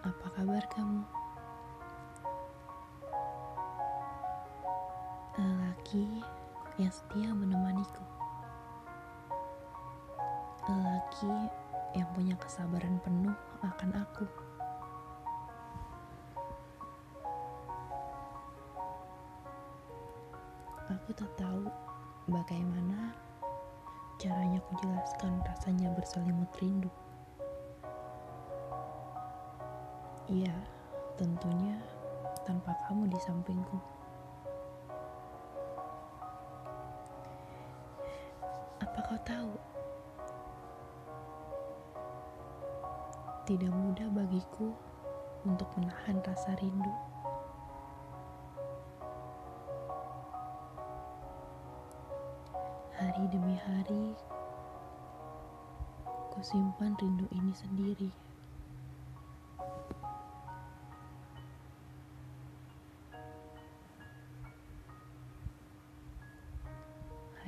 Apa kabar kamu? Lelaki yang setia menemaniku. Lelaki yang punya kesabaran penuh akan aku. Aku tak tahu bagaimana caranya kujelaskan rasanya berselimut rindu. Iya, tentunya tanpa kamu di sampingku. Apa kau tahu? Tidak mudah bagiku untuk menahan rasa rindu. Hari demi hari, ku simpan rindu ini sendiri.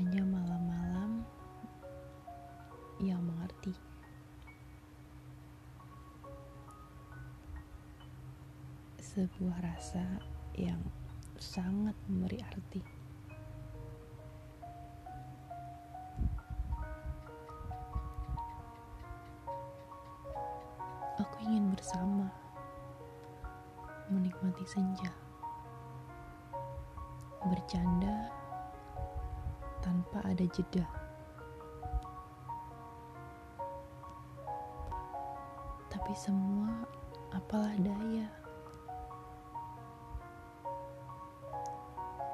Hanya malam-malam yang mengerti. Sebuah rasa yang sangat memberi arti. Aku ingin bersama, menikmati senja, bercanda tanpa ada jeda. Tapi semua apalah daya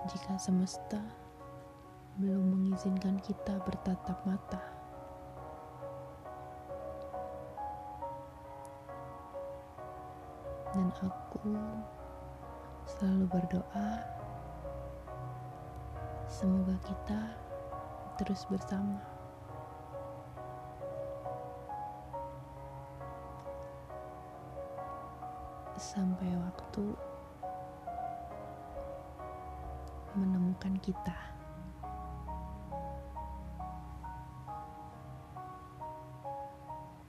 jika semesta belum mengizinkan kita bertatap mata. Dan aku selalu berdoa semoga kita terus bersama. Sampai waktu menemukan kita.